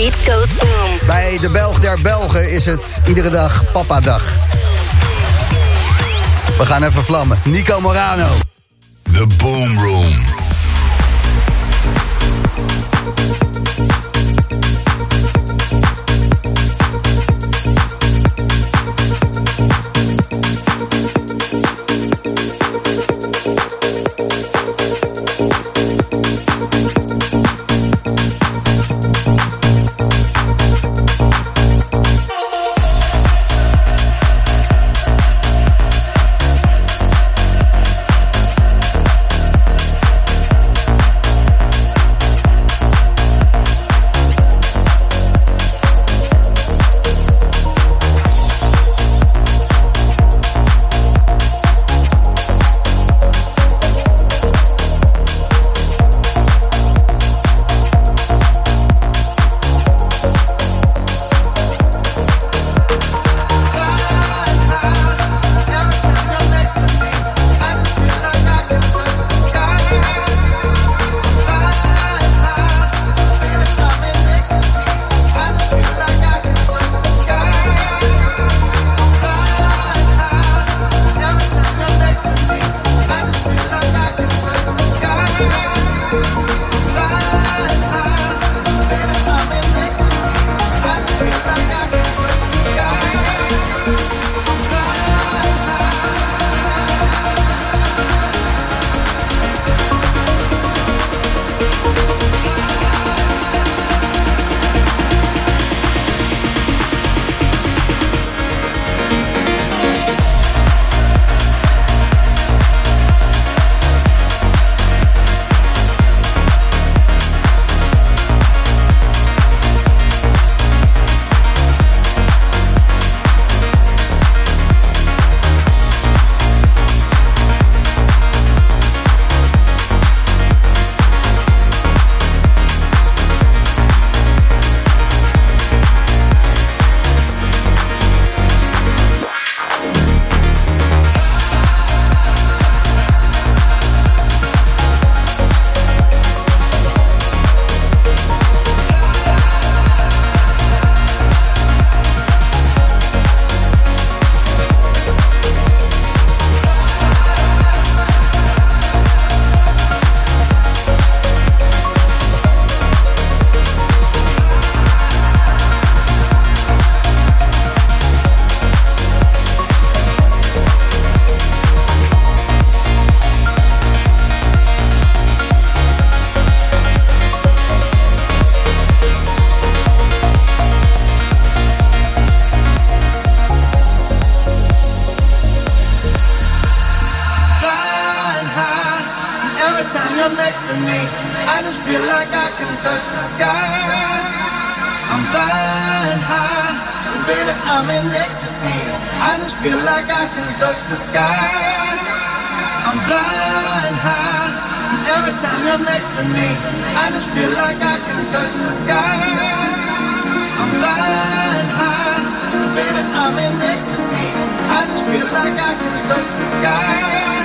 beat goes boom. Bij de Belg der Belgen is het iedere dag papa-dag. We gaan even vlammen. Nico Morano. The Boom Room. next to me. I just feel like I can touch the sky. I'm flying high, and baby, I'm in ecstasy. I just feel like I can touch the sky. I'm flying high, and every time you're next to me, I just feel like I can touch the sky. I'm flying high, and baby, I'm in ecstasy. I just feel like I can touch the sky.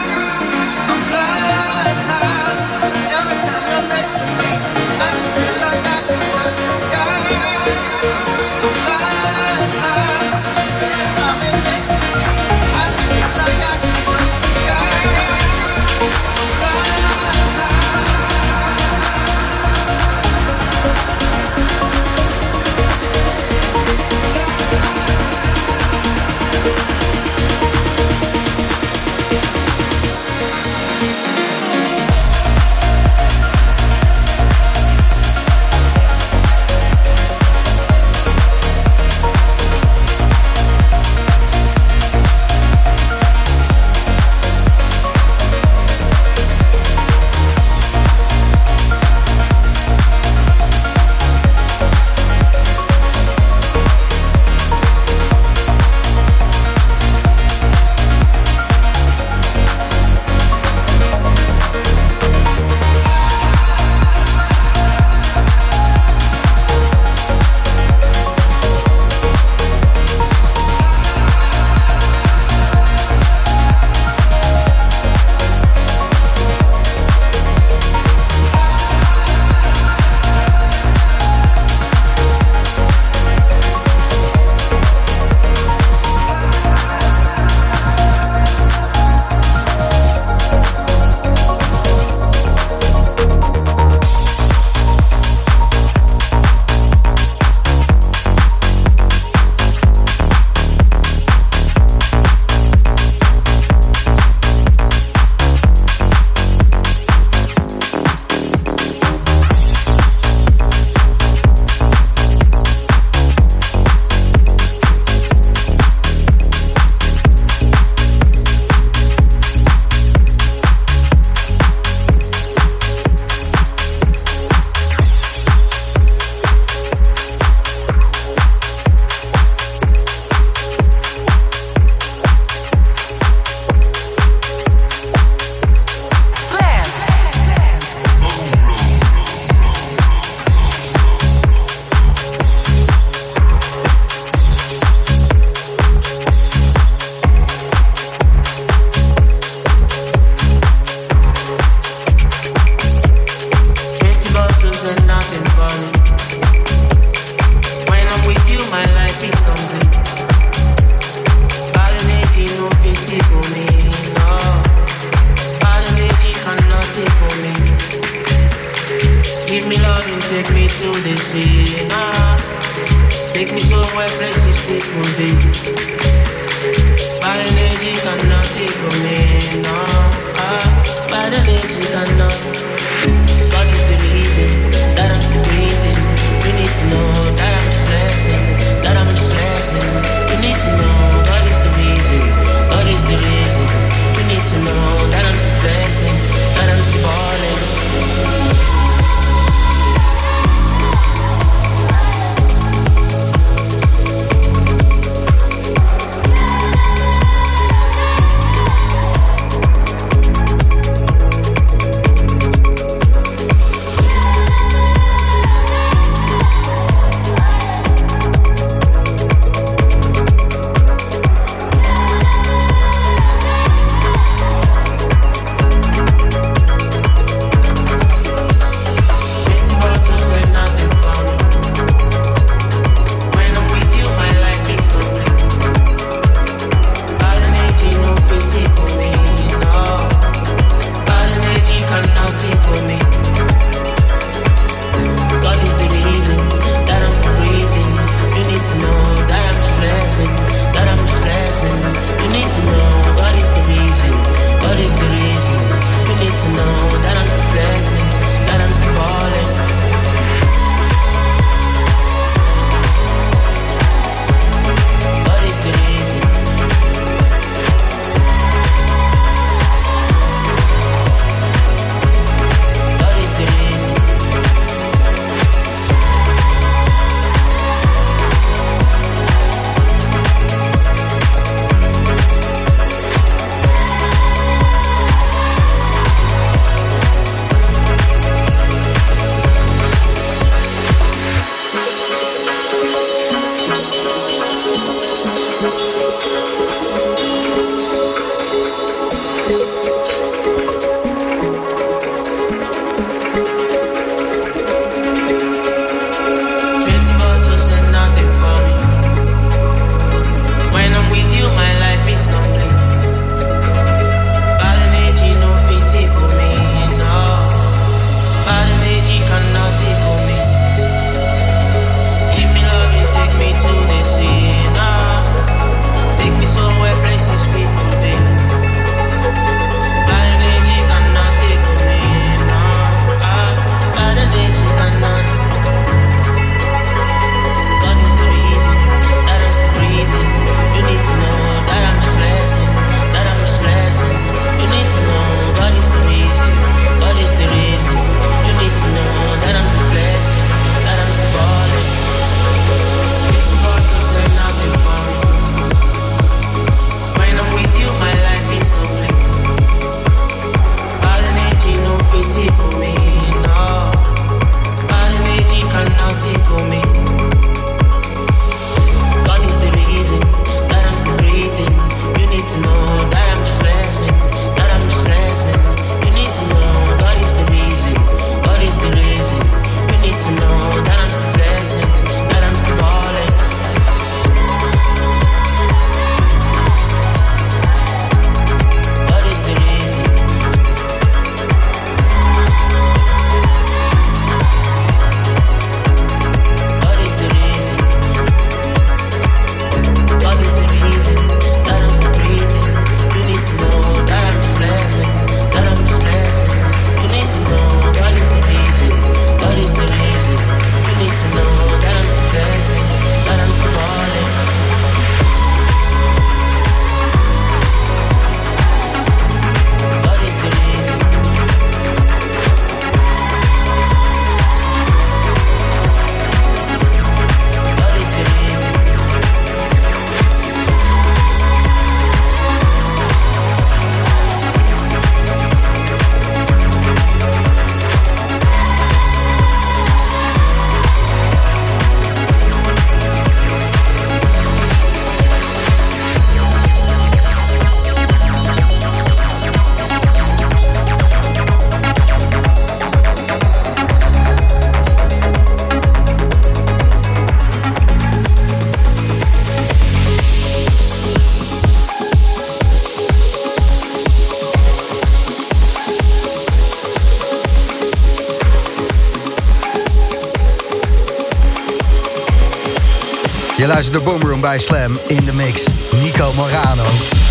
Je luistert de Boomroom bij Slam in de mix. Nico Morano.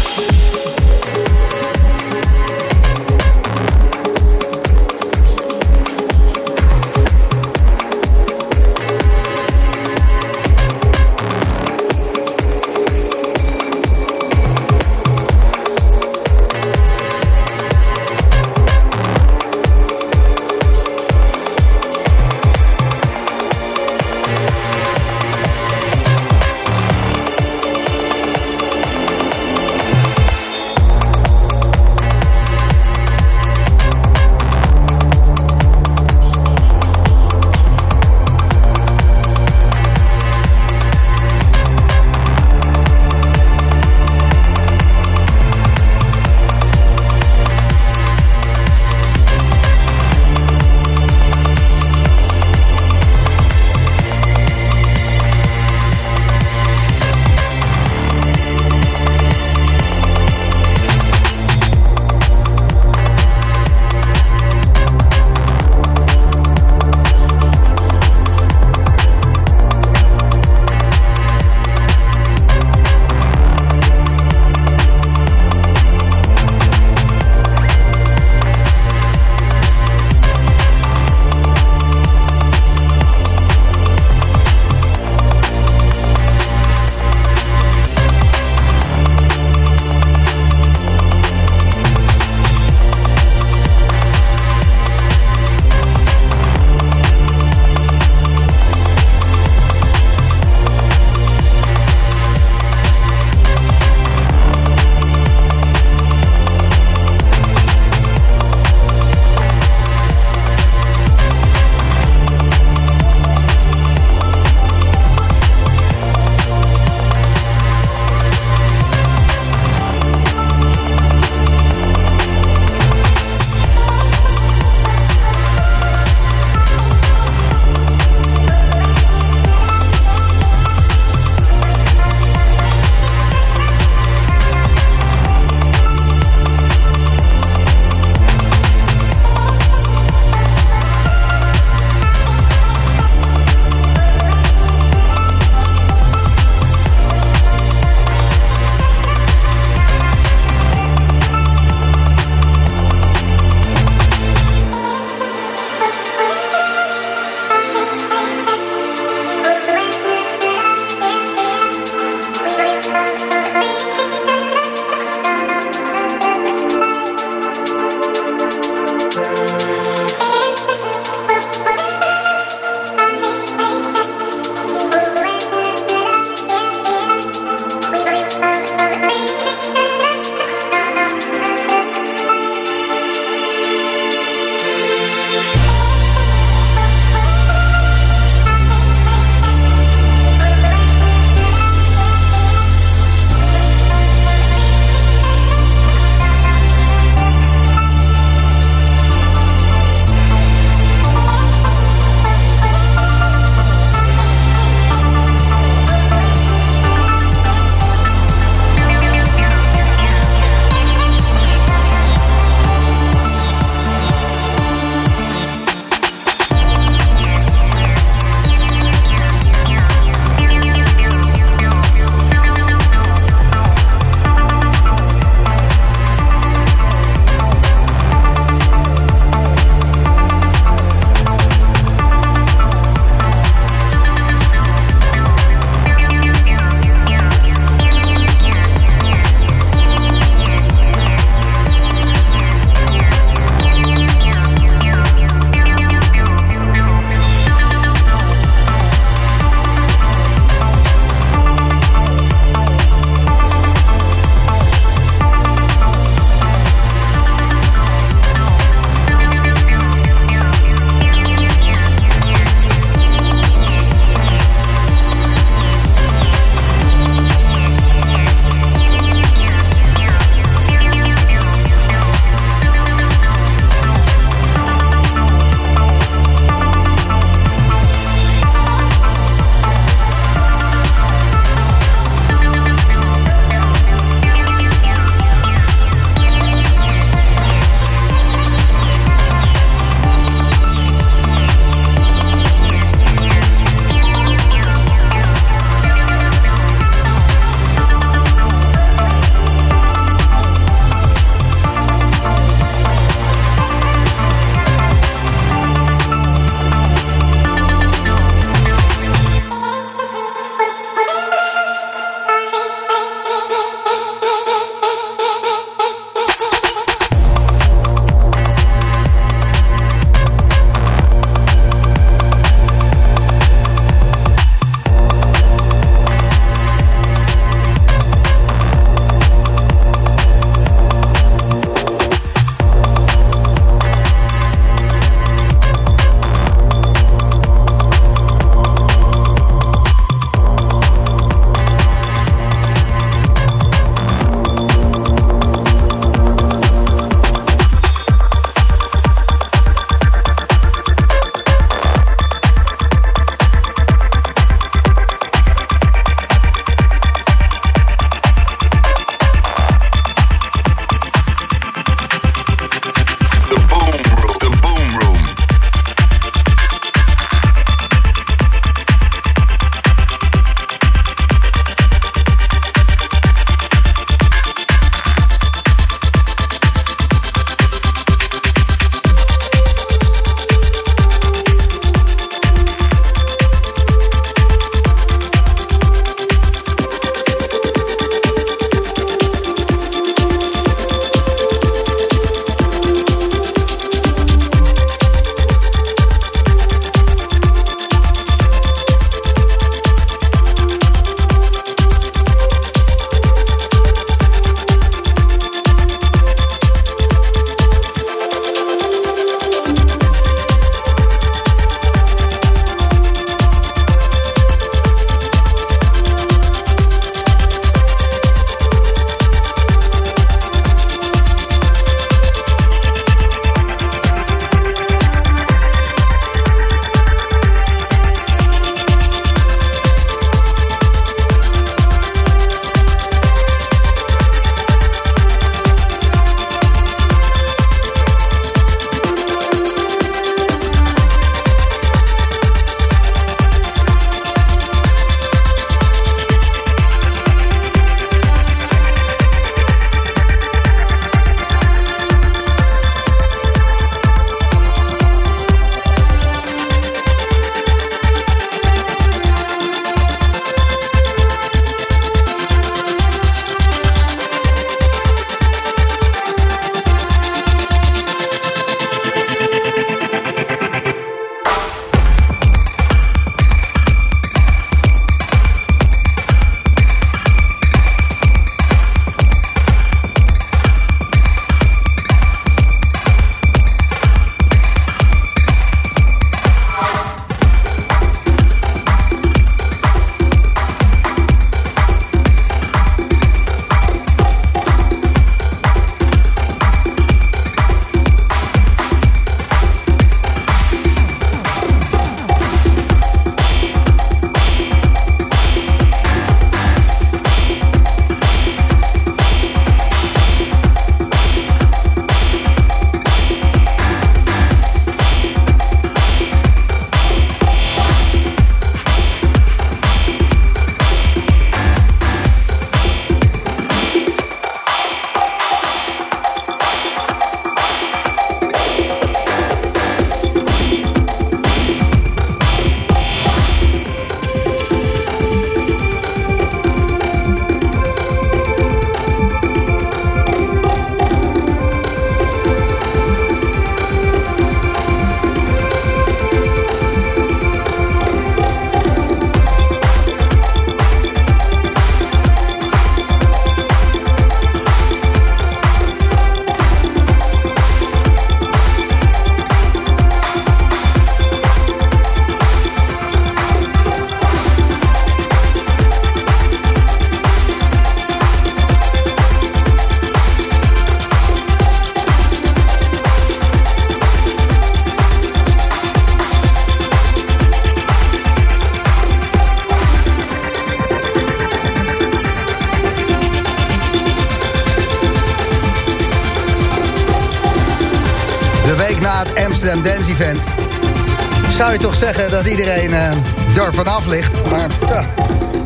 Toch zeggen dat iedereen uh, er vanaf ligt. Maar ja,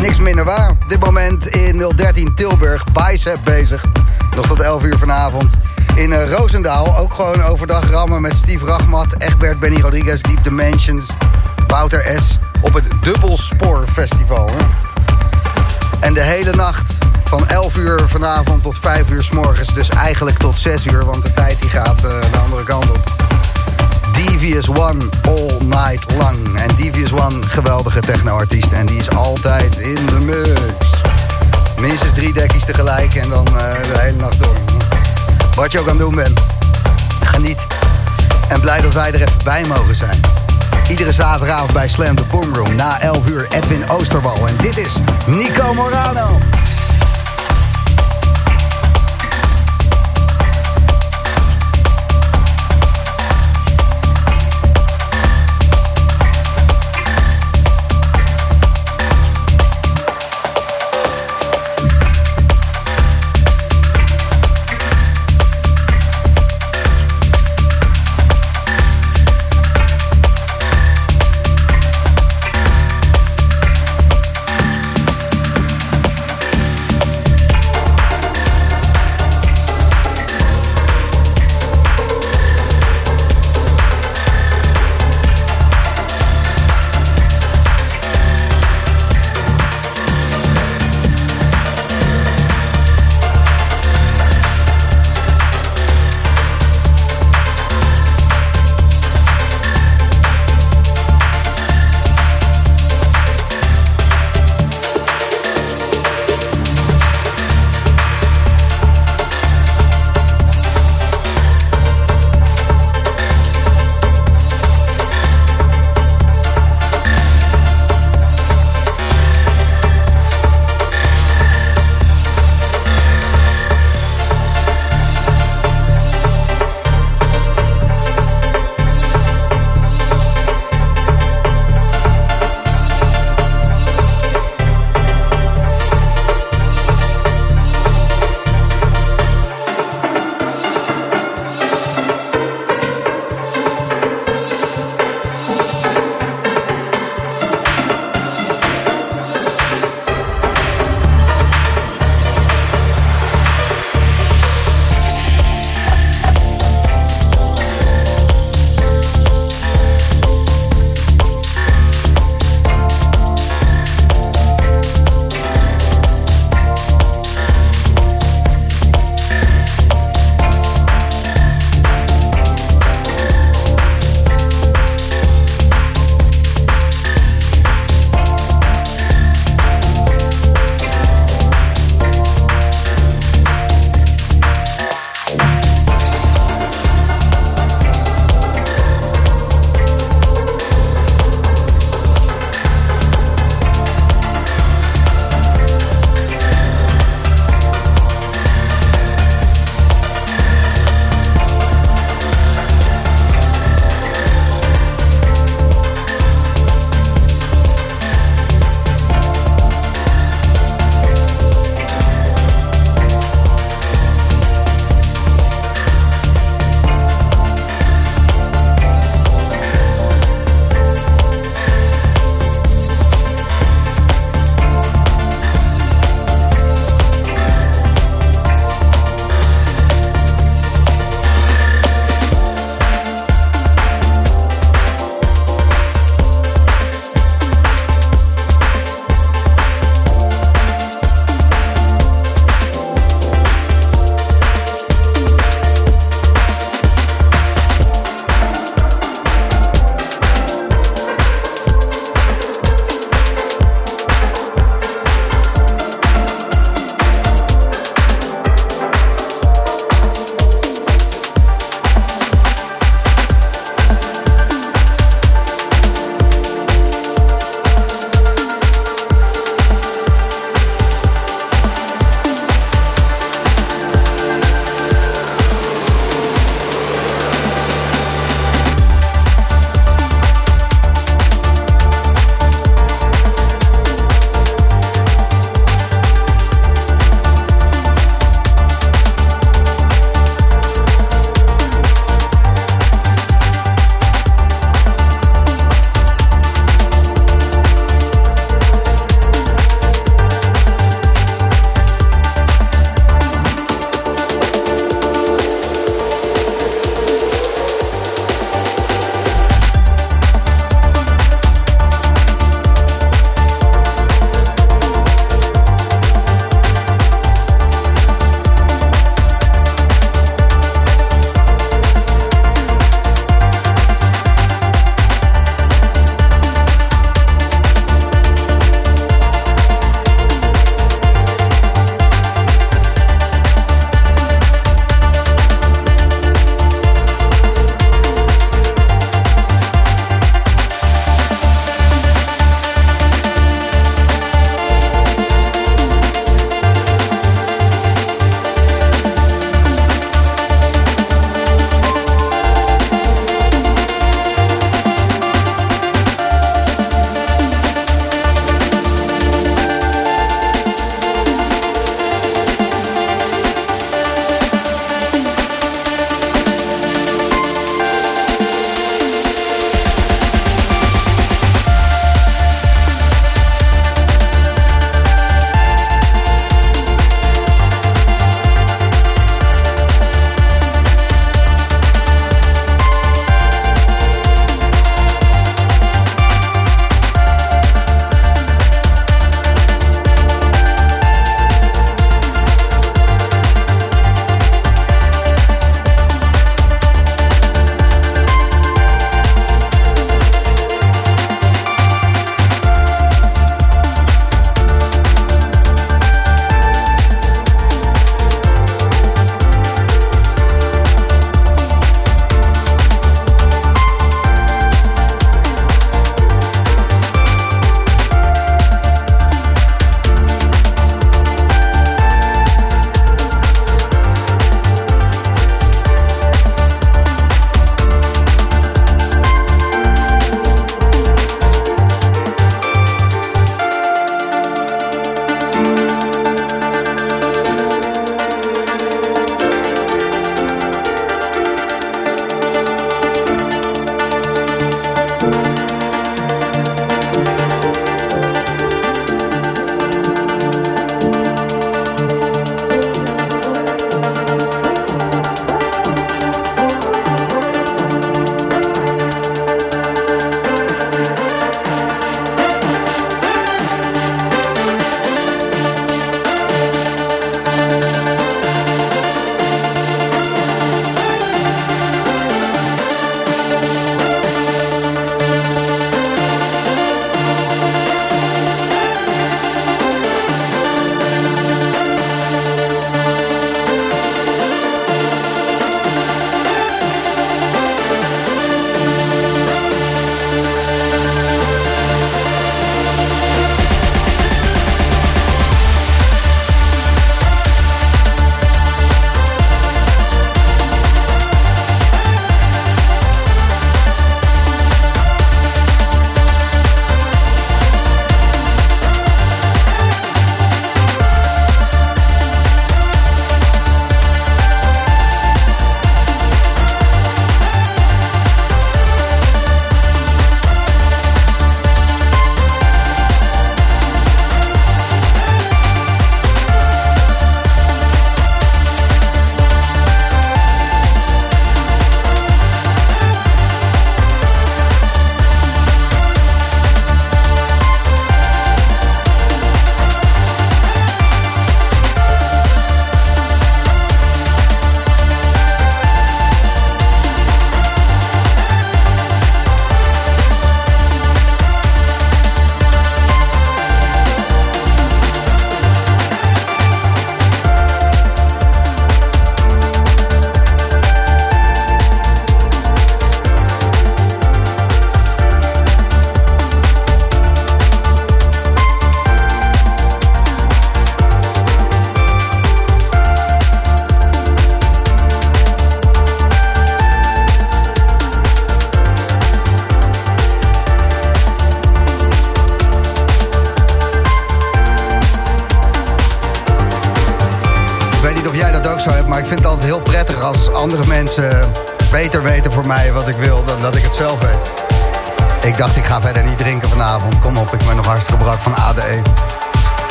niks minder waar. Dit moment in 013 Tilburg, Bicep bezig. Nog tot 11 uur vanavond. In uh, Roosendaal, ook gewoon overdag rammen met Steve Rachmat, Egbert, Benny Rodriguez, Deep Dimensions, Wouter S. op het Dubbelspoor Festival. Hè? En de hele nacht van 11 uur vanavond tot 5 uur s morgens. Dus eigenlijk tot 6 uur, want de tijd die gaat uh, de andere kant op. Devious One all night long. En Devious One, geweldige techno-artiest. En die is altijd in de mix. Minstens drie dekkies tegelijk en dan uh, de hele nacht door. Wat je ook aan het doen bent. Geniet. En blij dat wij er even bij mogen zijn. Iedere zaterdagavond bij Slam the Boom Room. Na 11 uur Edwin Oosterwal. En dit is Nico Morano.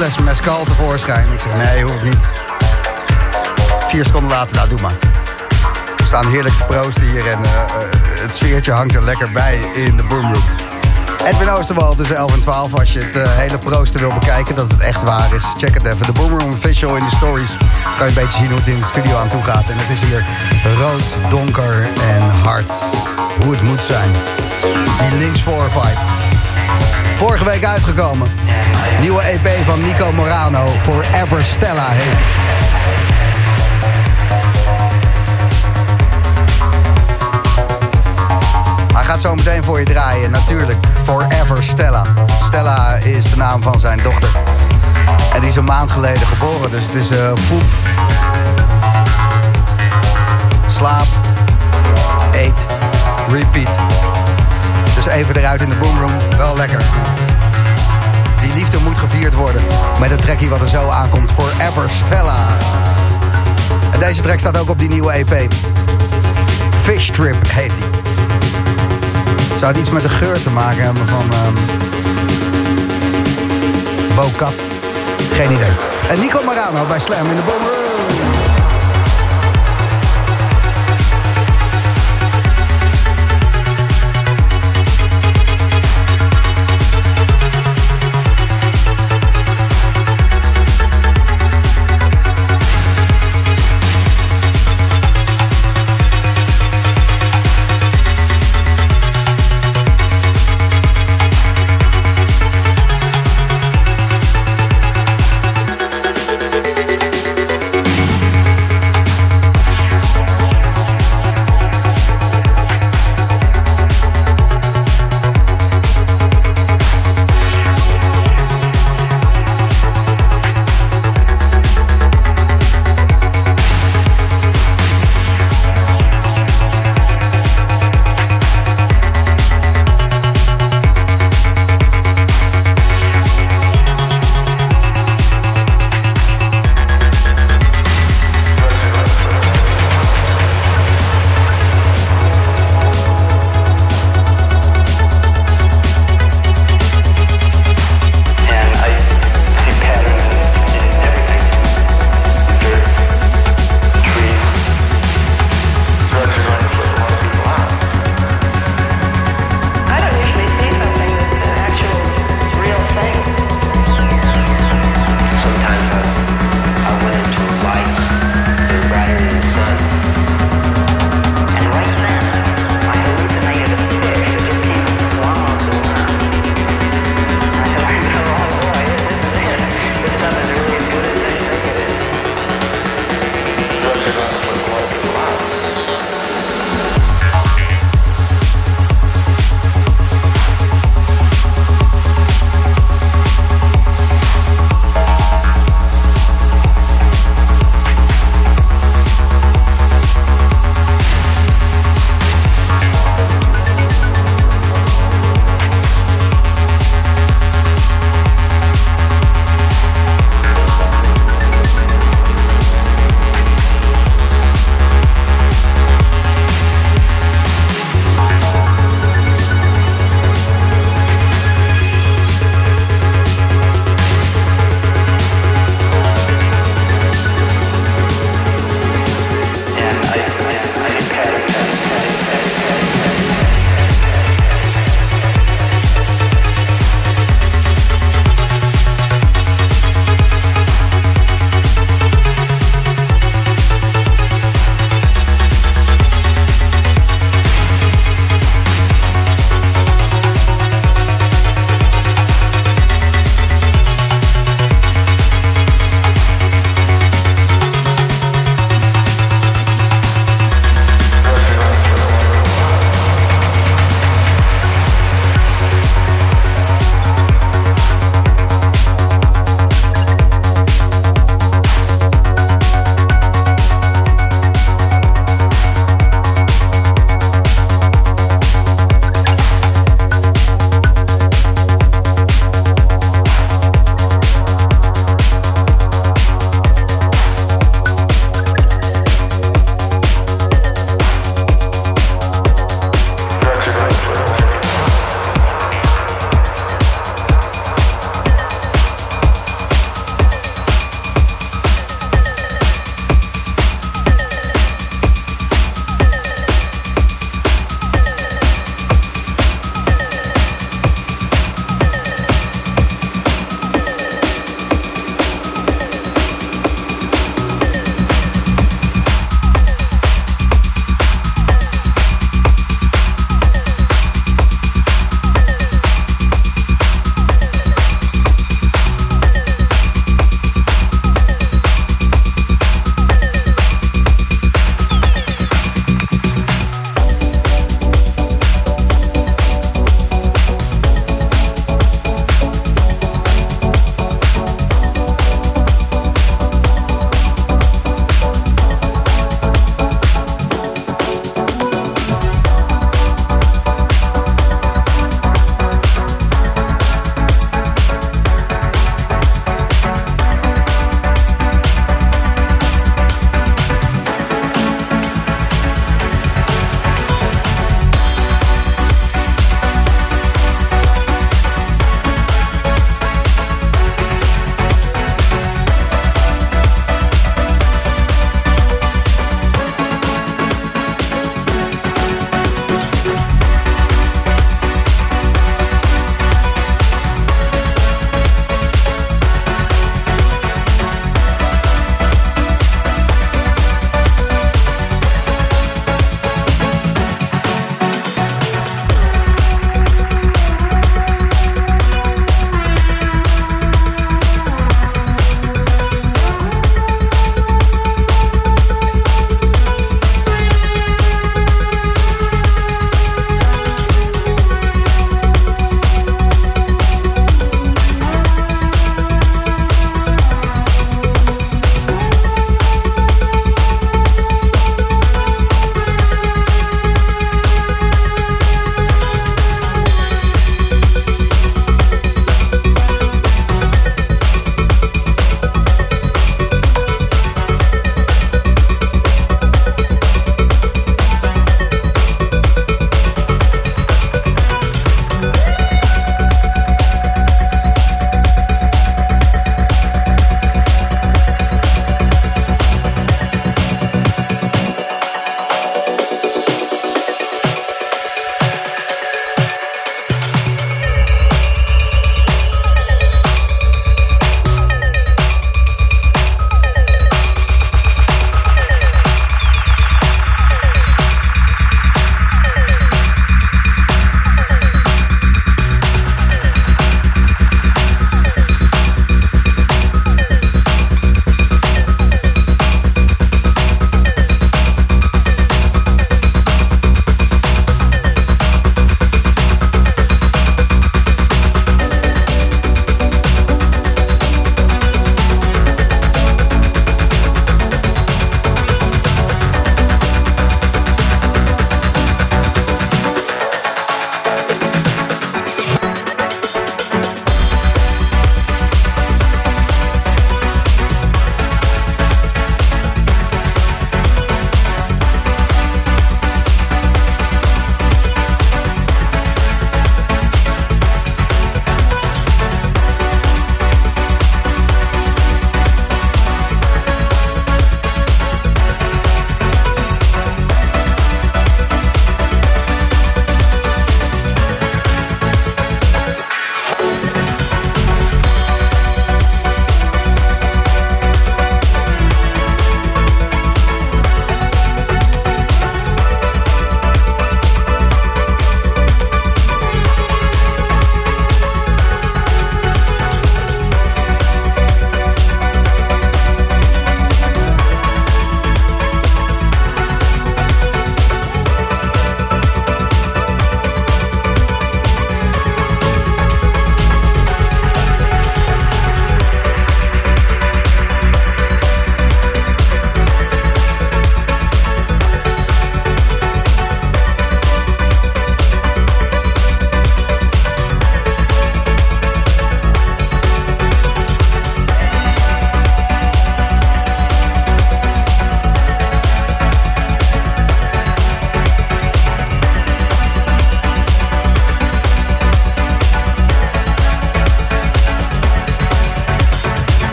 Fles mescal tevoorschijn. Ik zeg, nee, hoeft niet. Vier seconden later, nou, doe maar. We staan heerlijk te proosten hier en uh, het sfeertje hangt er lekker bij in de boomroom. Edwin Oosterwal tussen 11 en 12. Als je het uh, hele proosten wil bekijken, dat het echt waar is. Check het even. De Boomroom Official in de stories. Kan je een beetje zien hoe het in de studio aan toe gaat. En het is hier rood, donker en hard. Hoe het moet zijn. Die links voor vibe. Vorige week uitgekomen. Nieuwe EP van Nico Morano. Forever Stella heet Hij gaat zo meteen voor je draaien, natuurlijk. Forever Stella. Stella is de naam van zijn dochter. En die is een maand geleden geboren, dus het is uh, poep. Slaap. Eet. Repeat. Dus even eruit in de boomroom. Wel lekker. Die liefde moet gevierd worden. Met een trekje wat er zo aankomt. Forever Stella. En deze track staat ook op die nieuwe EP. Fish Trip heet die. Zou het iets met de geur te maken hebben van um? Geen idee. En Nico Marano bij Slam in de Boom.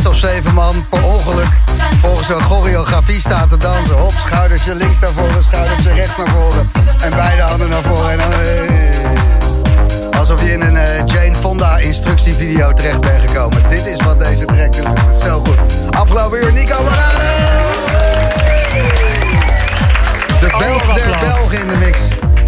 Zes of zeven man per ongeluk volgens een choreografie staat te dansen. Hop, schoudertje links naar voren, schoudertje rechts naar voren. En beide handen naar voren. En dan, eh, alsof je in een eh, Jane Fonda instructievideo terecht bent gekomen. Dit is wat deze track doet. Het is zo goed. Afgelopen uur Nico. De Belg der. Belgen in de mix.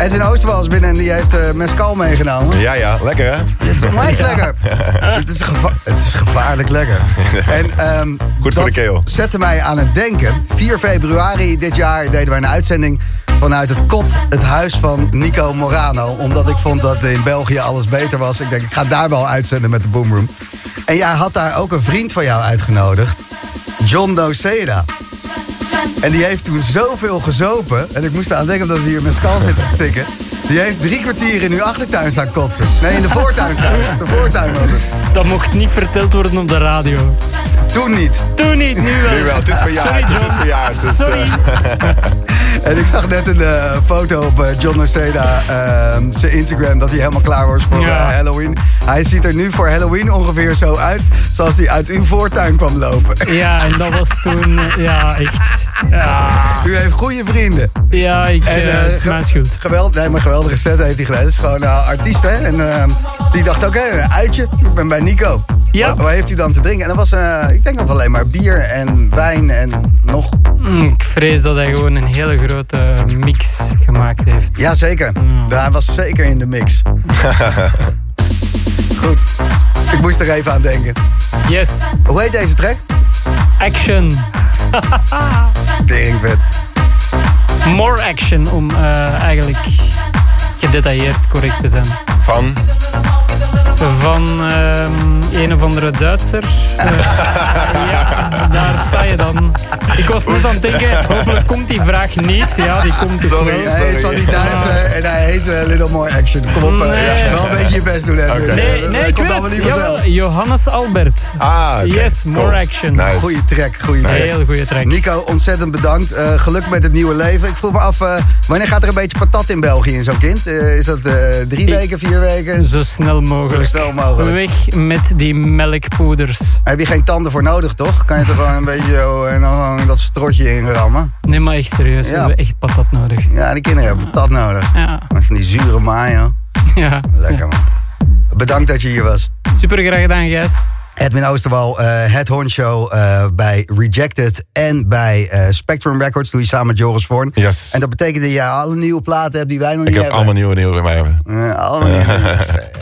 Edwin Oosterwal is binnen en die heeft eh mescal meegenomen. Ja, ja, lekker hè? Het is onwijs lekker. het, is het is gevaarlijk lekker. En, ehm, Goed voor de keel. zette mij aan het denken. 4 februari dit jaar deden wij een uitzending vanuit het kot, het huis van Nico Morano. Omdat ik vond dat in België alles beter was. Ik denk, ik ga daar wel uitzenden met de Boomroom. En jij had daar ook een vriend van jou uitgenodigd. John Doceda. En die heeft toen zoveel gezopen. En ik moest eraan denken omdat we hier met skal zitten te tikken. Die heeft drie kwartier in uw achtertuin staan kotsen. Nee, in de voortuin trouwens. De voortuin was het. Dat mocht niet verteld worden op de radio. Toen niet. Toen niet, nu wel. Nu wel, het is verjaard, Sorry, het is verjaard. Dus, Sorry. En ik zag net een eh, foto op eh, John Noceda, eh, zijn Instagram, dat hij helemaal klaar was voor Ja. eh, Halloween. Hij ziet er nu voor Halloween ongeveer zo uit, zoals hij uit uw voortuin kwam lopen. Ja, en dat was toen... Ja, echt. Ja, U heeft goede vrienden. ja ik, En, het is mijn schuld. Geweld, nee, maar geweldige set heeft hij gedaan. Het is gewoon een artiest, hè. En eh, die dacht, oké, een uitje. Ik ben bij Nico. Ja. Wat, wat heeft u dan te drinken? En dat was, eh, ik denk dat alleen maar bier en wijn en nog. Mm, Ik vrees dat hij gewoon een hele grote mix gemaakt heeft. Jazeker. Ja. Hij was zeker in de mix. Goed. Ik moest er even aan denken. Yes, Hoe heet deze track? action. Teringvet. More action om eh, eigenlijk gedetailleerd correct te zijn. Van? Van ehm, een of andere Duitser. Eh, ja, daar sta je dan. Ik was net aan het denken, hopelijk komt die vraag niet. Ja, die komt toch Sorry. wel. Hij is van die Duitse en hij heet eh, Little More Action. Kom op, eh, Nee. wel een beetje je best doen. Oké. Nee, nee ik weet. Jawel, Johannes Albert. Ah. Yes, more Cool. action. Nice. Goeie track, goeie track. Heel goede track. Nico, ontzettend bedankt. Eh, geluk met het nieuwe leven. Ik vroeg me af, wanneer gaat er een beetje patat in België in zo'n kind? Eh, is dat eh, drie Ik- weken, vier weken? Zo snel mogelijk. Zo snel mogelijk. Weg met die melkpoeders. Heb je geen tanden voor nodig, toch? Kan je toch gewoon een beetje zo en dan gewoon dat strotje inrammen? Nee, maar echt serieus. We hebben echt patat nodig. Ja, die kinderen hebben patat nodig. Ja. Van die zure mayo. ja. Lekker man. Bedankt dat je hier was. Super graag gedaan, Gijs. Edwin Oosterwal, eh het Hondshow eh bij Rejected en bij eh, Spectrum Records. Doe je samen met Joris Voorn. Yes. En dat betekent dat je alle nieuwe platen hebt die wij nog Ik niet heb hebben. allemaal nieuwe nieuwe bij me. Eh, allemaal nieuwe.